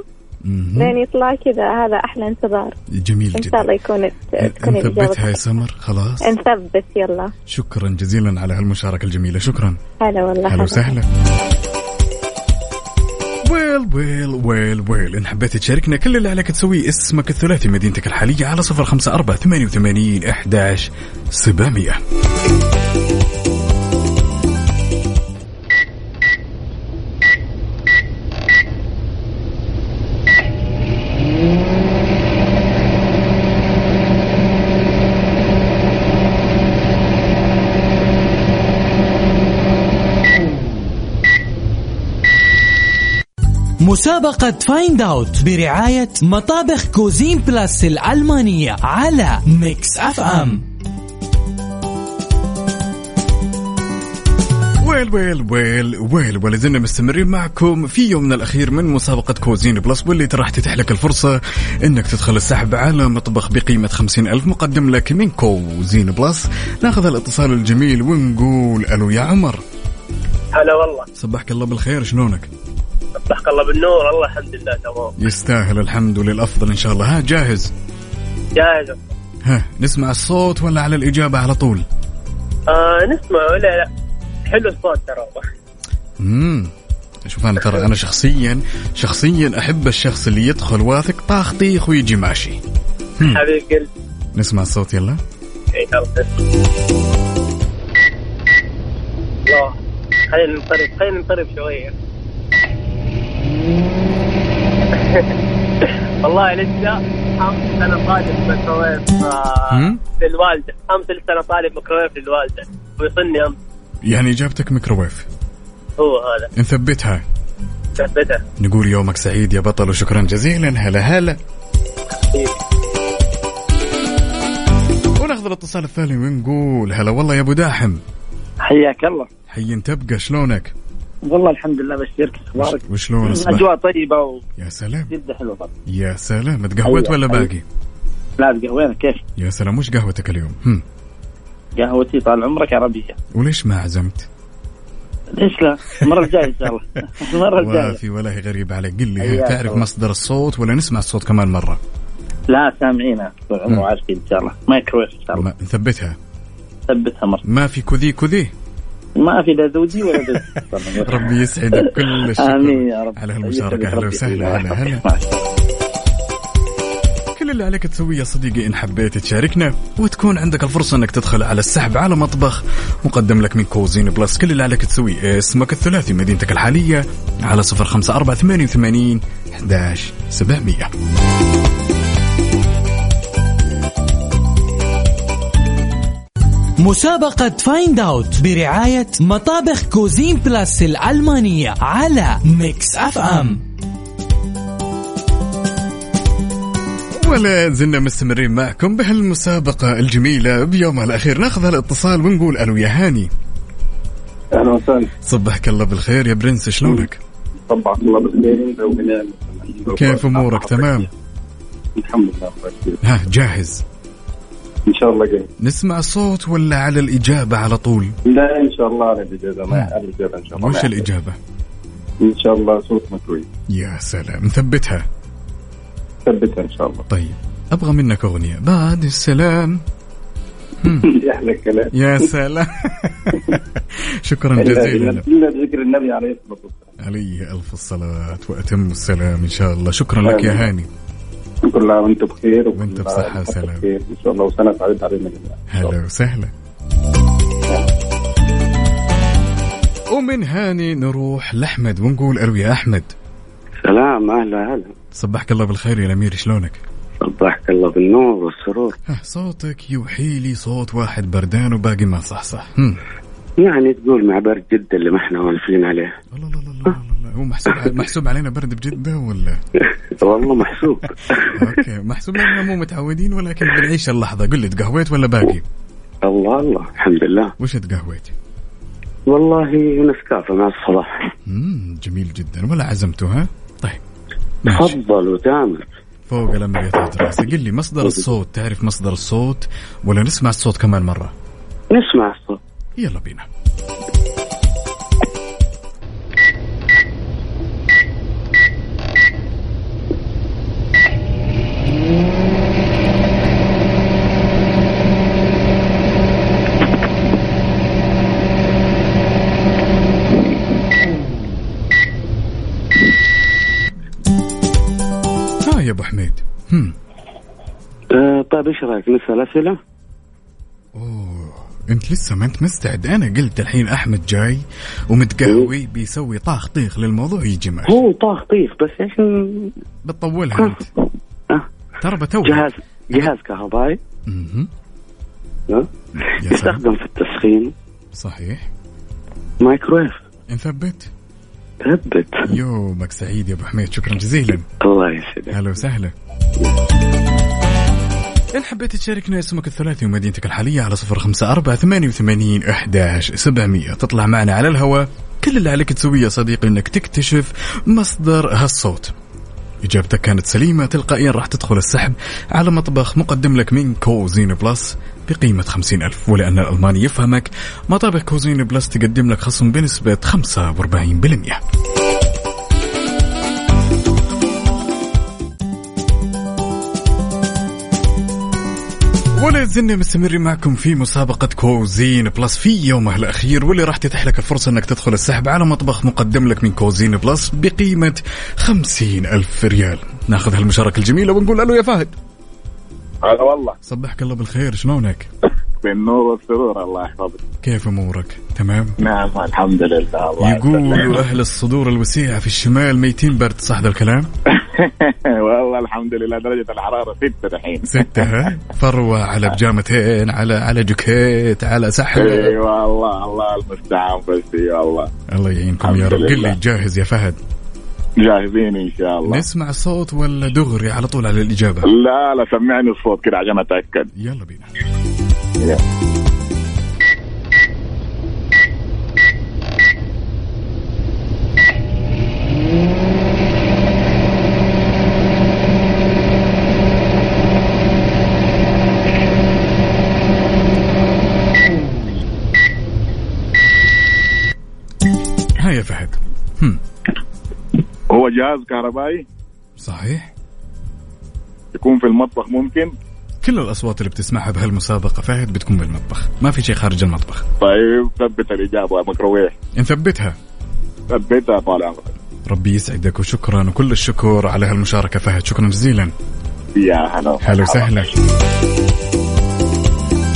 لين يطلع كذا. هذا أحلى انتظار. جميل إن جدا. شاء الله يكون تكون نثبتها يا سمر. خلاص. نثبت يلا. شكرا جزيلا على هالمشاركة الجميلة. شكرا. هلا والله هلا. وسهلا. ويل ويل ويل ويل. إن حبيت تشاركنا كل اللي عليك تسويه اسمك الثلاثي مدينتك الحالية على صفر خمسة أربعة ثمانية وثمانين إحداش سبعمية. مسابقة Find Out برعاية مطابخ Cuisine Plus الألمانية على Mix FM well well well well ولا زلنا مستمرين معكم في يومنا الأخير من مسابقة Cuisine Plus واللي راح تتيح لك الفرصة إنك تدخل السحب على مطبخ بقيمة خمسين ألف مقدم لك من Cuisine Plus ناخذ الاتصال الجميل ونقول ألو يا عمر. هلا والله. صبحك الله بالخير شلونك؟ صبحك الله بالنور الله الحمد لله تمام. يستاهل الحمد للأفضل إن شاء الله. ها جاهز؟ جاهز. ها نسمع الصوت ولا على الإجابة على طول؟ آه نسمع. ولا لا. حلو الصوت ترى. امم شوف أنا ترى أنا شخصيا شخصيا أحب الشخص اللي يدخل واثق طاخ طيخ ويجي ماشي. حبيب قلبي. نسمع الصوت يلا. إيه، خلينا نقرب خلينا نقرب شوية. والله لسه خمس سنة طالب ميكروويف آه، هم؟ للوالدة خمس سنة طالب ميكروويف للوالدة ويصلني أمس. يعني إجابتك ميكروويف. هو هذا. نثبتها ثبتها. نقول يومك سعيد يا بطل وشكرا جزيلا. هلا هلا. وناخذ الاتصال الثاني ونقول هلا والله يا أبو داحم. حياك الله. حي تبقى شلونك؟ والله الحمد لله بشيرك أخبارك وشلون؟ اصبح؟ أجواء طيبة و يا سلام. جدا حلوة طبعا. يا سلام. تقهوت حي- ولا حي. باقي؟ لا تقهوينا كيف؟ يا سلام. وش قهوتك اليوم؟ هم. قهوتي طال عمرك عربية. وليش ما عزمت؟ ليش لا؟ المرة الجاية إن شاء الله. المرة الجاية. وافي والله غريب عليك. قل لي حياك تعرف الله. مصدر الصوت ولا نسمع الصوت كمان مرة؟ لا سامعينا طول عمره وعارفين إن شاء الله. مايكرويف إن شاء الله. نثبتها ثبتها مرة. ما في كذي كذي؟ ما في لا زوجي ولا زوجي. ربي يسعدك كل الشكر آمين يا رب. على هالمشاركه أهلا وسهلا. هلا هلا كل اللي عليك تسويه يا صديقي إن حبيت تشاركنا وتكون عندك الفرصة إنك تدخل على السحب على مطبخ. مقدم لك من Cuisine Plus. كل اللي عليك تسويه اسمك الثلاثي مدينتك الحالية على 054 88 11700 مسابقة Find Out برعاية مطابخ Cuisine Plus الألمانية على Mix FM ولا زلنا مستمرين معكم بهالمسابقة الجميلة بيومها الأخير. ناخذ هالاتصال ونقول ألو يا هاني. أهلا وسهلا. صبحك الله بالخير يا برنس شلونك؟ صبحك الله بالخير. كيف أمورك؟ تمام؟ الحمد لله. ها جاهز. إن شاء الله جاي نسمع الصوت ولا على الإجابة على طول؟ لا إن شاء الله على الاجازه ما على الاجازه إن شاء الله. وش ما الإجابة؟ إن شاء الله صوت مكوي. يا سلام. نثبتها. ثبتها إن شاء الله. طيب. أبغى منك أغنية. بعد السلام. أحلى الكلام. يا سلام. شكرا جزيلا. الا بذكر النبي عليه الصلاة والسلام. عليه ألف الصلاة وأتم السلام إن شاء الله. شكرا لك يا هاني. كل عام وأنت بخير وأنت بصحة وانت وسلام. بخير. إن شاء الله وسنة سعيده علينا جميعا هلا وسهلا. ومن هاني نروح لأحمد ونقول ألو يا أحمد. سلام أهلا هلا صبحك الله بالخير يا الأمير شلونك؟ صبحك الله بالنور والسرور. ها صوتك يوحي لي صوت واحد بردان وباقي ما صح صح. هم. يعني تقول مع برد جدة اللي ما إحنا والفين عليه. لا، هو محسوب محسوب علينا برد بجدة ولا؟ والله محسوب. أوكي محسوب لنا مو متعودين ولكن بنعيش اللحظة. قل لي تقهويت ولا باقي؟ الله الله. الحمد لله. وش تقهويت؟ والله نسكافة مع الصباح. مم جميل جدا. ولا عزمته ها؟ طيب تفضل وتامر. فوق يا تاج راسي قل لي مصدر الصوت تعرف مصدر الصوت؟ ولا نسمع الصوت كمان مرة؟ نسمع الصوت. يلا بينا يا أبو حميد هم. آه طيب إيش رأيك نسأل أسئلة؟ انت لسه ما انت مستعد. أنا قلت الحين احمد جاي ومتقهوي بيسوي طاخ طيخ للموضوع يجي معي هو طاخ طيخ بس عشان بتطولها أنت. ترى بتوه جهاز جهاز كهربائي. سلام. يستخدم في التسخين. صحيح. مايكرويف. نثبت ثبت. يومك سعيد يا أبو حميد. شكرا جزيلا. الله يسعدك. هلا وسهلا. إن حبيت تشاركنا اسمك الثلاثي ومدينتك الحالية على صفر خمسة أربعة ثمانية وثمانين أحداش سبعمية. تطلع معنا على الهواء. كل اللي عليك تسويه يا صديقي أنك تكتشف مصدر هالصوت. إجابتك كانت سليمة تلقائيا راح تدخل السحب على مطبخ مقدم لك من Cuisine Plus بقيمة خمسين ألف. ولأن الألماني يفهمك مطابخ Cuisine Plus تقدم لك خصم بنسبة خمسة وأربعين بالمئة ولا زلنا مستمرين معكم في مسابقة Cuisine Plus في يومها الأخير واللي راح تتيح لك الفرصة أنك تدخل السحب على مطبخ مقدم لك من Cuisine Plus بقيمة خمسين ألف ريال. ناخذ هالمشاركة الجميلة ونقول ألو يا فهد. هلا والله. صبحك الله بالخير شلونك؟ بالنور والسرور الله يحفظك. كيف أمورك؟ تمام؟ نعم الحمد لله الله يقولوا أهل الصدور الوسيعة في الشمال ميتين برد صح ذا الكلام؟ والله الحمد لله درجة الحرارة ستة الحين ستة ها؟ فروة على بجامتين على على جاكيت على سحب. إي والله الله المستعان بس اي والله. الله يعينكم يا رب. قل. لي جاهز يا فهد؟ جاهزين إن شاء الله. نسمع الصوت ولا دغري على طول على الإجابة؟ لا لا سمعني الصوت كده عشان أتأكد. يلا بينا. ها جهاز كهربائي صحيح. يكون في المطبخ ممكن. كل الأصوات اللي بتسمعها بهالمسابقة فهد بتكون بالمطبخ ما في شيء خارج المطبخ. طيب ثبت الإجابة ميكروويف. نثبتها. ثبتها طال عمرك. ربي يسعدك وشكرا وكل الشكر على هالمشاركة فهد. شكرا جزيلا. يا هلا هلا وسهلا.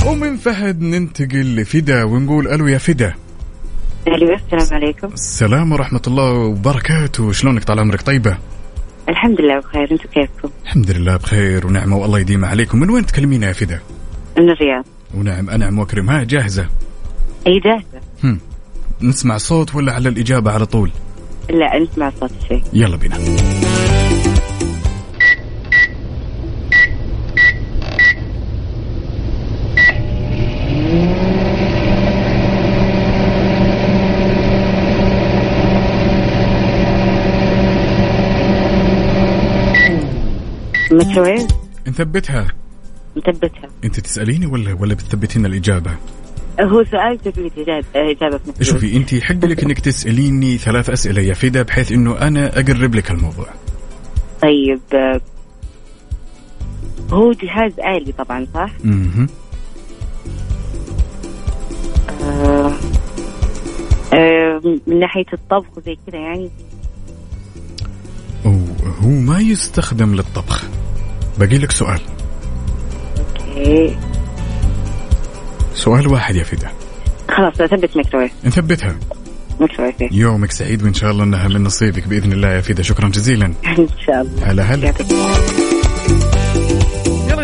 ومن فهد ننتقل لفدا ونقول ألو يا فدا. ألو السلام عليكم. السلام ورحمة الله وبركاته. شلونك طال عمرك؟ طيبة؟ الحمد لله بخير. أنتم كيفكم؟ الحمد لله بخير ونعمة والله يديمها عليكم. من وين تكلمينا يا فدا؟ من الرياض. ونعم. أنعم وأكرم. ها جاهزة؟ أي جاهزة. هم. نسمع صوت ولا على الإجابة على طول؟ لا نسمع صوت شيء يلا بينا. ميكروويف. نثبتها. مثبتها انت تسأليني ولا ولا بتثبتين الإجابة؟ هو سؤال تثبيت إجابة إجابة في نفس. شوفي انت يحق لك انك تسأليني ثلاث أسئلة يا فدا بحيث إنه أنا أقرب لك الموضوع. طيب هو جهاز آلي طبعا صح؟ آه، آه، من ناحية الطبخ وزي كذا يعني؟ هو ما يستخدم للطبخ. باقي لك سؤال. okay سؤال واحد يا فدا خلاص اثبت ميكروويف نثبتها. ميكروويف يومك سعيد وإن شاء الله إنها من نصيبك بإذن الله يا فدا شكرا جزيلا. إن شاء الله. هلا هلا.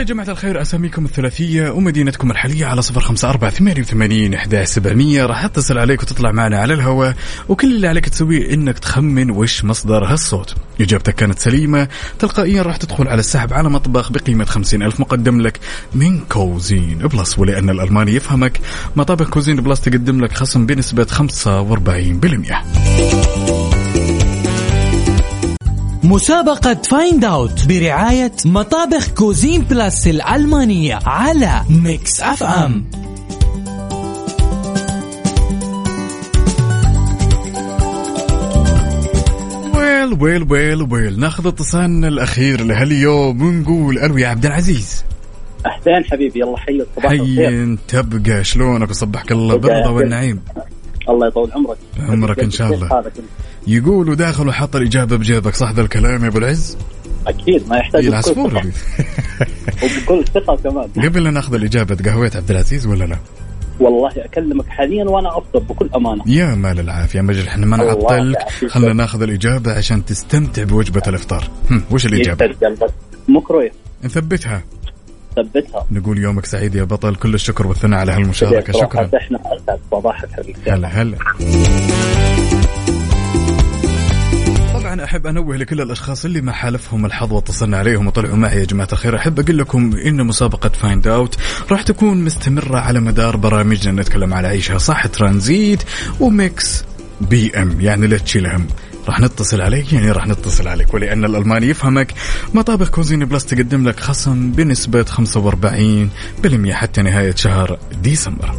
جماعة الخير أساميكم الثلاثية ومدينتكم الحالية على صفر خمسة أربعة ثمانية وثمانين إحدى سبعمية. راح أتصل عليك وتطلع معنا على الهواء وكل اللي عليك تسويه إنك تخمن وش مصدر هالصوت. إجابتك كانت سليمة تلقائيا راح تدخل على السحب على مطبخ بقيمة خمسين ألف مقدم لك من Cuisine Plus. ولأن الألماني يفهمك مطابخ Cuisine Plus تقدم لك خصم بنسبة 45% مسابقة Find Out برعاية مطابخ Cuisine Plus الألمانية على Mix FM ويل ويل ويل ويل. ناخذ اتصالنا الأخير لهاليوم ونقول ألو يا عبد العزيز. اهلين حبيبي يلا حي صباح الخير. حي تبقى. شلونك؟ وصبحك الله بالرضا والنعيم. الله يطول عمرك. عمرك إن شاء الله. حالك. أنت؟ يقولوا داخل وحط الإجابة بجيبك صح ذا الكلام يا أبو العز؟ أكيد ما يحتاج ثقة. دي. وبكل ثقة كمان. قبل لا ناخذ الإجابة تقهويت عبد العزيز ولا لا؟ والله أكلمك حاليا وأنا أفطر بكل أمانة. يا مال العافية أجل إحنا ما نعطلك. خلنا ناخذ الإجابة عشان تستمتع بوجبة الإفطار. هم، وش قلبك ميكروويف نثبتها. ثبتها. نقول يومك سعيد يا بطل. كل الشكر والثناء على هالمشاركة. صراحة شكرا. إحنا صباحك حبيبي هلا هلا. طبعا أحب أنوه لكل الأشخاص اللي ما حالفهم الحظ واتصلنا عليهم وطلعوا معي يا جماعة الخير. أحب أقول لكم إن مسابقة Find Out راح تكون مستمرة على مدار برامجنا نتكلم على عيشها. صح Transit و Mix PM يعني لا تشيل هم راح نتصل عليك يعني راح نتصل عليك. ولأن الالماني يفهمك مطابخ Cuisine Plus تقدم لك خصم بنسبة 45% حتى نهاية شهر ديسمبر.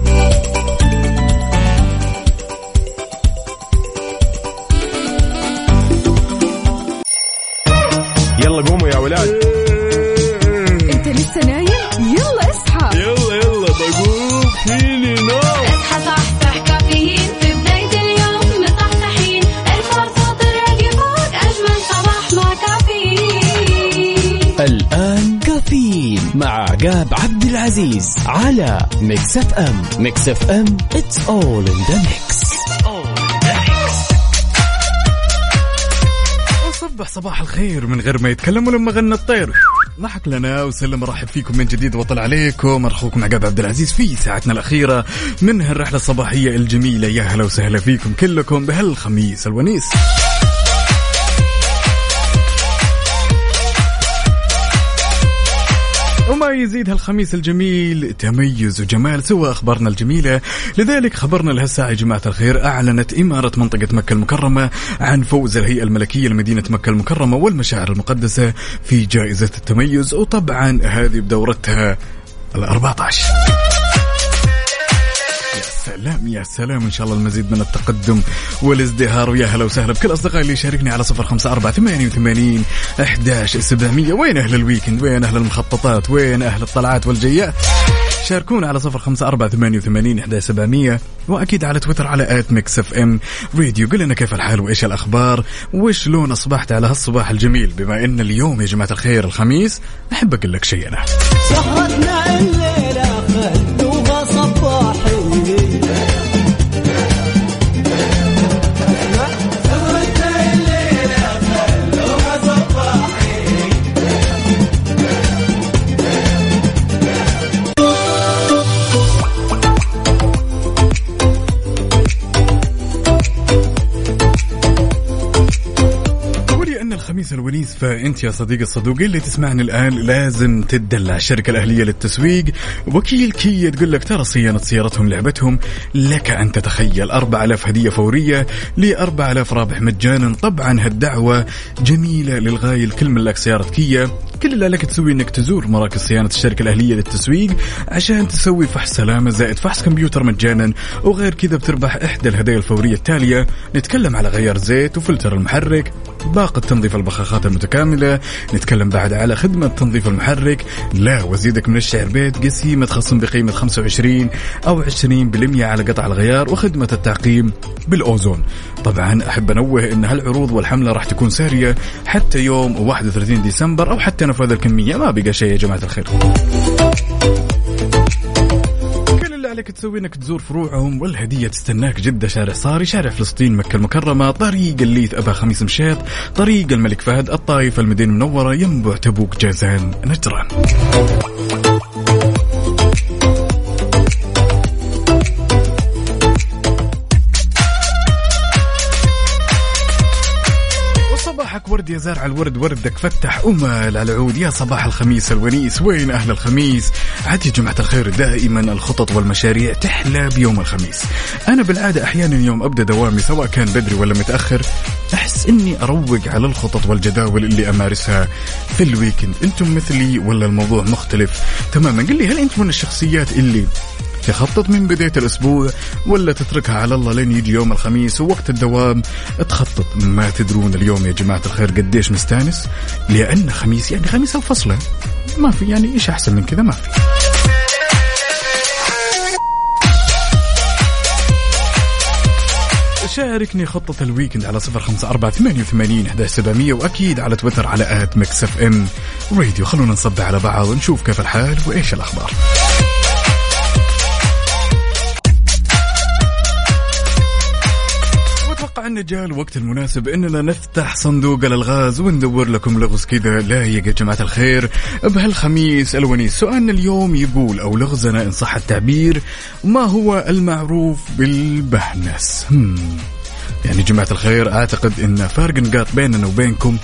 يلا قوموا يا ولاد. عقاب عبد العزيز على Mix FM Mix FM it's all in the mix. صبح صباح الخير من غير ما يتكلم ولما غنى الطير. ضحك لنا وسلم رحب فيكم من جديد وطل عليكم. اخوكم عقاب عبد العزيز في ساعتنا الأخيرة من هالرحلة الصباحية الجميلة. يا هلا وسهلا فيكم كلكم بهالخميس الونيس. وما يزيد هالخميس الجميل تميز وجمال سوى أخبارنا الجميلة. لذلك خبرنا لهالساعه يا جماعة الخير أعلنت إمارة منطقة مكة المكرمة عن فوز الهيئة الملكية لمدينة مكة المكرمة والمشاعر المقدسة في جائزة التميز وطبعا هذه بدورتها ال 14 سلام يا سلام إن شاء الله المزيد من التقدم والازدهار ويا هلا وسهلا بكل أصدقائي اللي يشاركني على صفر خمسة أربعة ثمانية وثمانين أحداش سبعمية. وين أهل الويكند؟ وين أهل المخططات؟ وين أهل الطلعات والجيات؟ شاركونا على صفر خمسة أربعة ثمانية وثمانين إحدى سبعمية. وأكيد على تويتر على at Mix FM Radio قل لنا كيف الحال وإيش الأخبار؟ وشلون أصبحت على هالصباح الجميل؟ بما إن اليوم يا جماعة الخير الخميس أحب أقول لك شيء أنا الخميس الونيس فأنت يا صديقي الصدوقي اللي تسمعني الآن لازم تدلع الشركة الأهلية للتسويق. وكيل كيا تقول لك ترى صيانة سيارتهم لعبتهم لك أن تتخيل 4000 هدية فورية ل 4000 رابح مجانا. طبعا هالدعوة جميلة للغاية لكل ملاك سيارة كيا. كل اللي عليك تسوي إنك تزور مراكز صيانة الشركة الأهلية للتسويق عشان تسوي فحص سلامة زائد فحص كمبيوتر مجانا وغير كذا بتربح إحدى الهدايا الفورية التالية. نتكلم على غيار زيت وفلتر المحرك باقة تنظيف البخاخات المتكاملة. نتكلم بعد على خدمة تنظيف المحرك. لا وزيدك من الشعر بيت قسيمة خصم بقيمة 25 أو 20% على قطع الغيار وخدمة التعقيم بالأوزون. طبعا أحب أنوه أن هالعروض والحملة راح تكون سارية حتى يوم 31 ديسمبر أو حتى نفاذ الكمية. ما بقى شيء يا جماعة الخير. كل اللي عليك تسوي إنك تزور فروعهم والهدية تستناك جدة شارع صاري شارع فلسطين مكة المكرمة طريق الليث أبا خميس مشيط طريق الملك فهد الطايف المدينة المنورة ينبع تبوك جازان نجران. ورد يا زارع الورد وردك فتح أمل على العود يا صباح الخميس الونيس وين أهل الخميس؟ عاد يا جماعة الخير دائما الخطط والمشاريع تحلى بيوم الخميس. أنا بالعادة أحيانا يوم أبدأ دوامي سواء كان بدري ولا متأخر أحس إني أروق على الخطط والجداول اللي أمارسها. في الويكند أنتم مثلي ولا الموضوع مختلف؟ تماما قل لي هل أنت من الشخصيات اللي تخطط من بداية الأسبوع ولا تتركها على الله لين يجي يوم الخميس ووقت الدوام. تخطط ما تدرون اليوم يا جماعة الخير قديش مستانس؟ لأن خميس يعني خميس الفصلة ما في يعني إيش أحسن من كذا؟ ما في. شاركني خطة ال weekend على صفر خمسة أربعة ثمانية وثمانين إحدى سبعمية وأكيد على تويتر على at Mix FM. Radio خلونا نصبح على بعض ونشوف كيف الحال وإيش الأخبار. ان جاء الوقت المناسب إننا نفتح صندوق الألغاز وندور لكم لغز كذا. لايق يا جماعة الخير بهالخميس الونيس سؤالنا اليوم يقول أو لغزنا إن صح التعبير ما هو المعروف بالبهنس؟ هم. يعني جماعة الخير أعتقد إن فرق نقاط بيننا وبينكم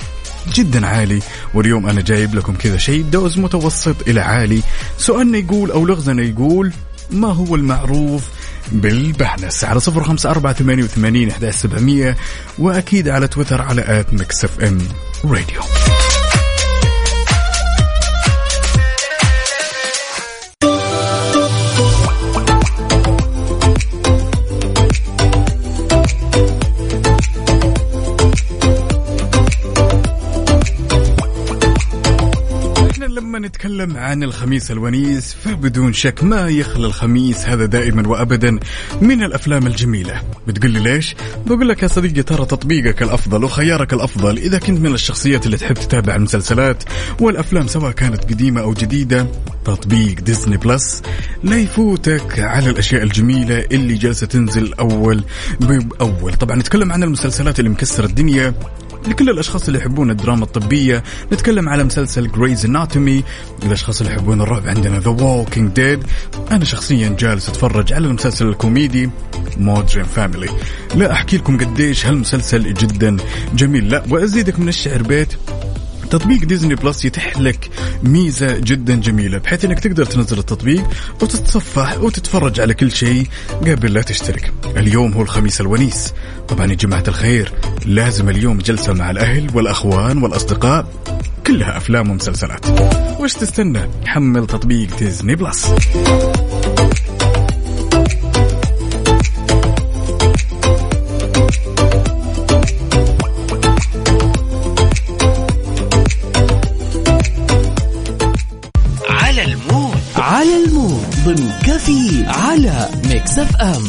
جدا عالي. واليوم أنا جايب لكم كذا شيء دوز متوسط إلى عالي. سؤالنا يقول أو لغزنا يقول ما هو المعروف بالبهنس على صفر خمسة أربعة ثمانية وثمانين إحدى سبعمية وأكيد على تويتر على at Mix FM Radio. نتكلم عن الخميس الونيس فبدون شك ما يخلى الخميس هذا دائما وابدا من الأفلام الجميلة. بتقول لي ليش؟ بقول لك يا صديقي ترى تطبيقك الأفضل وخيارك الأفضل إذا كنت من الشخصيات اللي تحب تتابع المسلسلات والأفلام سواء كانت قديمة أو جديدة تطبيق Disney Plus لا يفوتك على الأشياء الجميلة اللي جالسة تنزل أول بأول. طبعا نتكلم عن المسلسلات اللي مكسرة الدنيا لكل الأشخاص اللي يحبون الدراما الطبية نتكلم على مسلسل Grey's Anatomy الأشخاص اللي يحبون الرعب عندنا The Walking Dead أنا شخصيا جالس أتفرج على المسلسل الكوميدي Modern Family لا أحكي لكم قديش هالمسلسل جدا جميل. لا وأزيدك من الشعر بيت. تطبيق Disney Plus يتيح لك ميزة جدا جميلة بحيث إنك تقدر تنزل التطبيق وتتصفح وتتفرج على كل شيء قبل لا تشترك. اليوم هو الخميس الونيس. طبعا يا جماعة الخير لازم اليوم جلسة مع الأهل والأخوان والأصدقاء كلها أفلام ومسلسلات. وش تستنى؟ حمل تطبيق ديزني بلس. Mix FM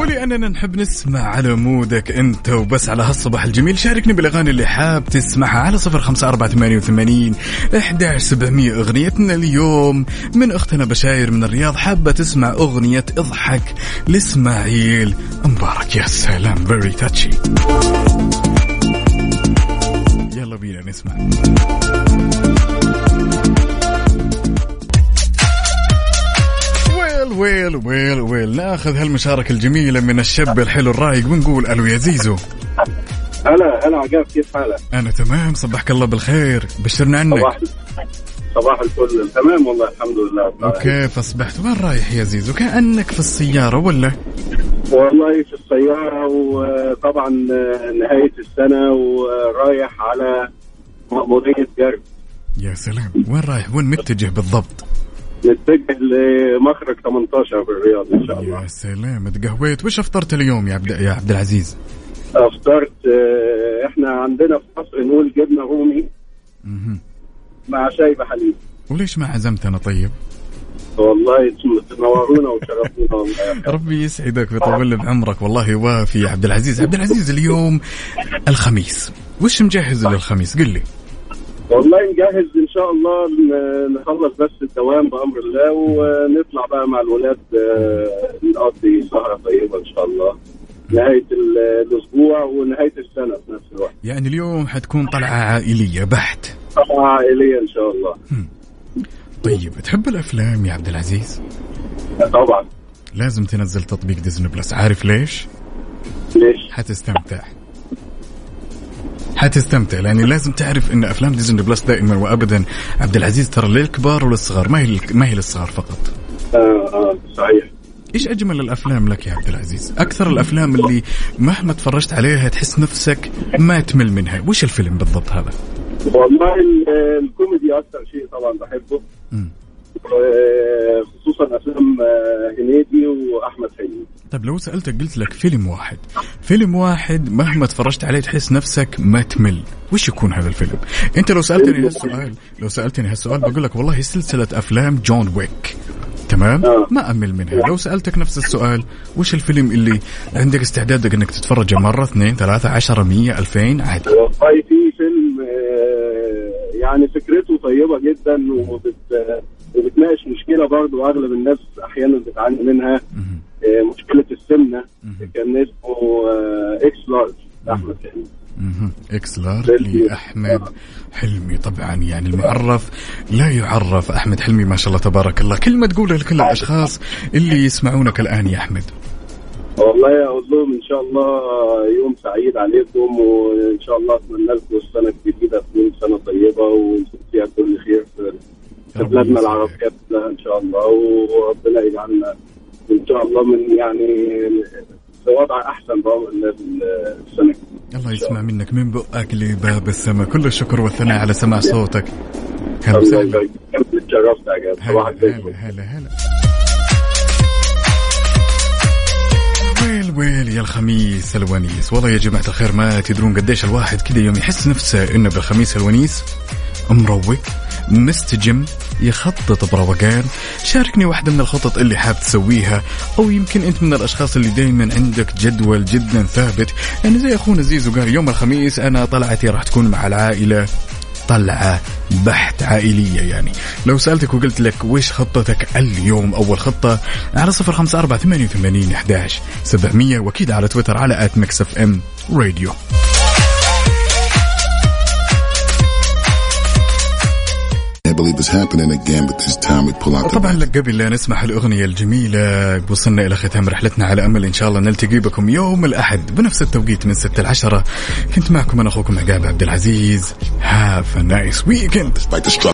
ولأننا نحب نسمع على mood ك أنت وبس على هالصباح الجميل. شاركني بالأغاني اللي حاب تسمعها على صفر خمسة أربعة ثمانية وثمانين إحداش سبعمية. أغنيتنا اليوم من أختنا بشاير من الرياض. حابة تسمع أغنية اضحك لإسماعيل مبارك. يا سلام very touchy. يلا بينا نسمع. ويل ويل ويل. ناخذ هالمشاركة الجميلة من الشاب الحلو الرايق ونقول ألو يا زيزو. هلا هلا عقاب كيف حالك؟ أنا تمام صبحك الله بالخير. بشرنا عنك. صباح صباح الفل. تمام والله الحمد لله. وكيف اصبحت وين رايح يا زيزو؟ كأنك في السيارة ولا؟ والله في السيارة وطبعا نهاية السنة ورايح على مأمورية جرب. يا سلام. وين رايح؟ وين متجه بالضبط؟ نتجه لمخرج 18 بالرياض إن شاء الله. يا سلام تقهويت وش أفطرت اليوم يا عبد يا عبد العزيز؟ أفطرت آه، إحنا عندنا في مصر نقول جبنة رومي مع شاي بحليب. وليش ما عزمتنا طيب؟ والله تنورونا وشرفونا والله. ربي يسعدك ويطول لي بعمرك والله وافي يا عبد العزيز. عبد العزيز اليوم الخميس. وش مجهز للخميس؟ قل لي. والله نجهز إن شاء الله نخلص بس الدوام بأمر الله ونطلع بقى مع الولاد آه، نقضي سهره طيبه إن شاء الله. نهاية ال- الأسبوع ونهاية السنة في نفس الوقت. يعني اليوم حتكون طلعة عائلية بحت. طبعا عائلية إن شاء الله. طيب تحب الأفلام يا عبد العزيز؟ طبعا. لازم تنزل تطبيق ديزني بلس. عارف ليش؟ ليش؟ حتستمتع. حتستمتع لأن لازم تعرف إن أفلام Disney Plus دائما وابدا عبد العزيز ترى للكبار وللصغار ما هي ما هي للصغار فقط. آه صحيح. إيش أجمل الأفلام لك يا عبد العزيز؟ أكثر الأفلام اللي مهما تفرجت عليها تحس نفسك ما تمل منها. وش الفيلم بالضبط هذا؟ والله ال- الكوميدي أكثر شيء طبعا بحبه. آه، خصوصا أفلام آه، هنيدي وأحمد حلمي. طيب لو سألتك قلت لك فيلم واحد. فيلم واحد مهما تفرجت عليه تحس نفسك ما تمل وش يكون هذا الفيلم؟ أنت لو سألتني هالسؤال لو سألتني هالسؤال بقول لك والله سلسلة أفلام جون ويك. تمام؟ ما أمل منها. لو سألتك نفس السؤال وش الفيلم اللي عندك استعدادك إنك تتفرجه مرة اثنين ثلاثة عشرة مية ألفين؟ عادي. والله في فيلم آه، يعني فكرته طيبة جدا وبت وبتناقش مشكلة برضو أغلب الناس أحيانا بتعاني منها. آه، مشكلة السمنة كان اسمه آه، X Large أحمد حلمي. X Large لأحمد حلمي. طبعا يعني المعرف لا يعرف أحمد حلمي ما شاء الله تبارك الله. كلمة تقولها لكل الأشخاص اللي يسمعونك الآن يا أحمد. والله أقول لهم إن شاء الله يوم سعيد عليكم وإن شاء الله أتمنى لكم السنة الجديدة تكون سنة طيبة ونشوف فيها كل خير في بلادنا العربية إن شاء الله وربنا يجعلنا إن شاء الله من يعني وضع أحسن السنة. الله يسمع منك من بقك لباب السماء. كل الشكر والثناء على سماع صوتك. هلا وسهلا الخير. هلا هلا ويل ويل يا الخميس الونيس. والله يا جماعة الخير ما تدرون قديش الواحد كذا يوم يحس نفسه إنه بالخميس الونيس. مروق مستجم يخطط بروقان. شاركني واحدة من الخطط اللي حاب تسويها أو يمكن أنت من الأشخاص اللي دايما عندك جدول جدا ثابت. يعني زي أخونا زيزو قال يوم الخميس أنا طلعتي راح تكون مع العائلة. طلعة بحت عائلية يعني. لو سألتك وقلت لك وش خطتك اليوم أول خطة؟ على صفر خمسة أربعة ثمانية وثمانين أحداش سبعمية وأكيد على تويتر على at Mix FM راديو believe it's happening again, but this time we pull out لك قبل لا نسمح الأغنية الجميلة وصلنا إلى ختام رحلتنا على أمل إن شاء الله نلتقي بكم يوم الأحد بنفس التوقيت من 6 ل 10 كنت معكم أنا أخوكم عقاب عبد العزيز. هاف نايس ويكند